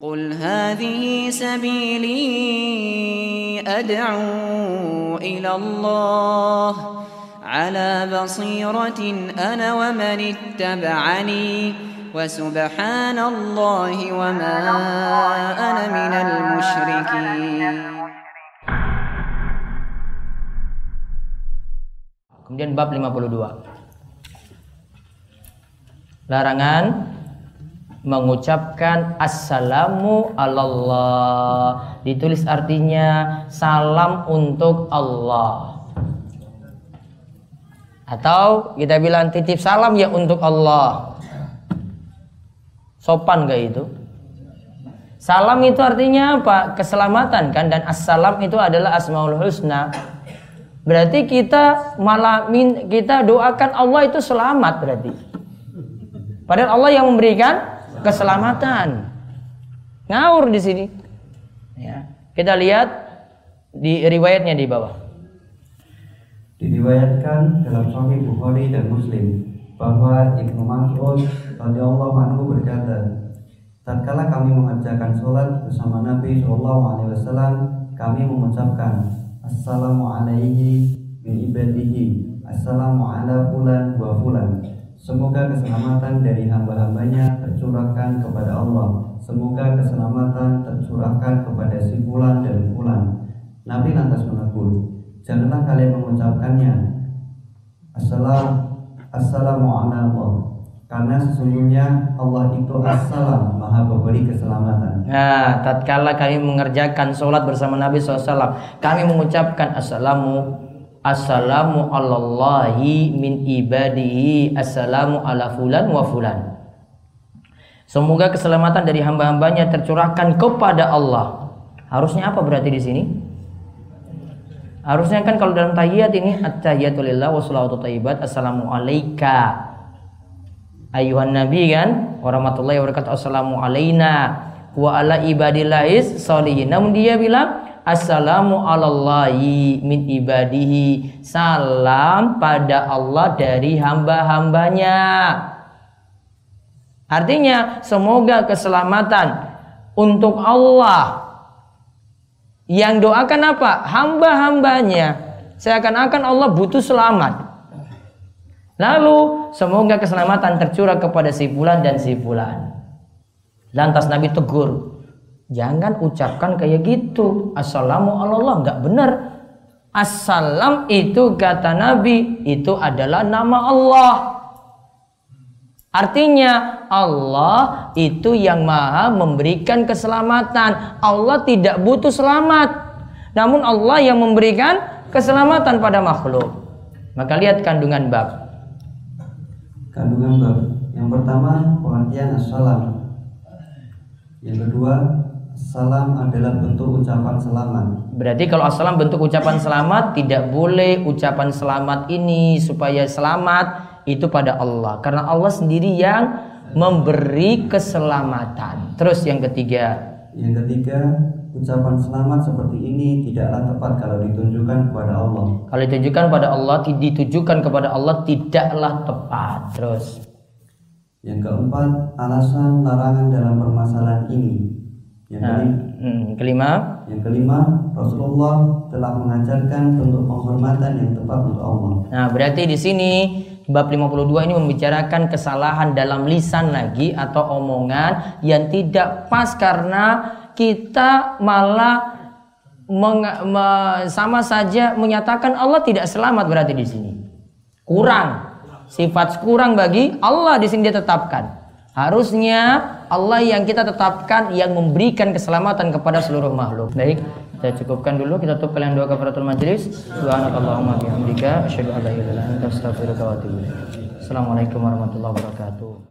قل هذه سبيلي أدعو إلى الله على بصيرة أنا ومن اتبعني وسبحان الله وما أنا من المشركين Kemudian bab 52. Larangan mengucapkan assalamu Allah. Ditulis artinya salam untuk Allah. Atau kita bilang titip salam ya untuk Allah. Sopan gak itu? Salam itu artinya apa? Keselamatan kan dan assalam itu adalah asmaul husna. Berarti kita malah min, kita doakan Allah itu selamat berarti. Padahal Allah yang memberikan keselamatan. Ngawur di sini. Ya. Kita lihat di riwayatnya di bawah. Diriwayatkan dalam Sahih Bukhari dan Muslim bahwa Ibnu Mas'ud radhiyallahu anhu berkata, tatkala kami mengerjakan sholat bersama Nabi Shallallahu Alaihi Wasallam, kami mengucapkan Assalamu alaihi min ibadihi Assalamu ala fulan wa fulan Semoga keselamatan dari hamba-hambanya tercurahkan kepada Allah. Semoga keselamatan tercurahkan kepada si fulan dan fulan. Nabi lantas menegur Janganlah kalian mengucapkannya. Assalam Assalamu ala Allah karena sesungguhnya Allah itu assalam maha pemberi keselamatan. Nah, tatkala kami mengerjakan sholat bersama Nabi SAW, kami mengucapkan assalamu assalamu alallahi min ibadihi assalamu ala fulan wa fulan. Semoga keselamatan dari hamba-hambanya tercurahkan kepada Allah. Harusnya apa berarti di sini? Harusnya kan kalau dalam tahiyat ini at-tahiyatulillah wa salawatu tayyibat assalamu alayka ayuhan nabi kan warahmatullahi wabarakatuh assalamu alaina wa ala ibadillahis solihin namun dia bilang assalamu alallahi min ibadihi. Salam pada Allah dari hamba-hambanya. Artinya semoga keselamatan untuk Allah. Yang doakan apa? Hamba-hambanya. Seakan-akan Allah butuh selamat. Lalu semoga keselamatan tercurah kepada si fulan dan si fulan. Lantas Nabi tegur, jangan ucapkan kayak gitu. Assalamu Allah nggak benar. Assalam itu kata Nabi itu adalah nama Allah. Artinya Allah itu yang maha memberikan keselamatan. Allah tidak butuh selamat. Namun Allah yang memberikan keselamatan pada makhluk. Maka lihat kandungan bab kandungan bab. Yang pertama pengertian assalam. Yang kedua salam adalah bentuk ucapan selamat. Berarti kalau assalam bentuk ucapan selamat tidak boleh ucapan selamat ini supaya selamat itu pada Allah karena Allah sendiri yang memberi keselamatan. Terus yang ketiga. Yang ketiga ucapan selamat seperti ini tidaklah tepat kalau ditunjukkan kepada Allah. Kalau ditunjukkan pada Allah, ditujukan kepada Allah tidaklah tepat. Terus yang keempat, alasan larangan dalam permasalahan ini. Yang nah, kelima, hmm, kelima, yang kelima, Rasulullah telah mengajarkan bentuk penghormatan yang tepat untuk Allah. Nah, berarti di sini bab 52 ini membicarakan kesalahan dalam lisan lagi atau omongan yang tidak pas karena kita malah meng, me, sama saja menyatakan Allah tidak selamat berarti di sini. Kurang. Sifat kurang bagi Allah di sini dia tetapkan. Harusnya Allah yang kita tetapkan yang memberikan keselamatan kepada seluruh makhluk. Baik, kita cukupkan dulu. Kita tutup kalian dua kafaratul majlis. Subhanakallahumma bihamdika asyhadu an la ilaha illa anta astaghfiruka wa Assalamualaikum warahmatullahi wabarakatuh.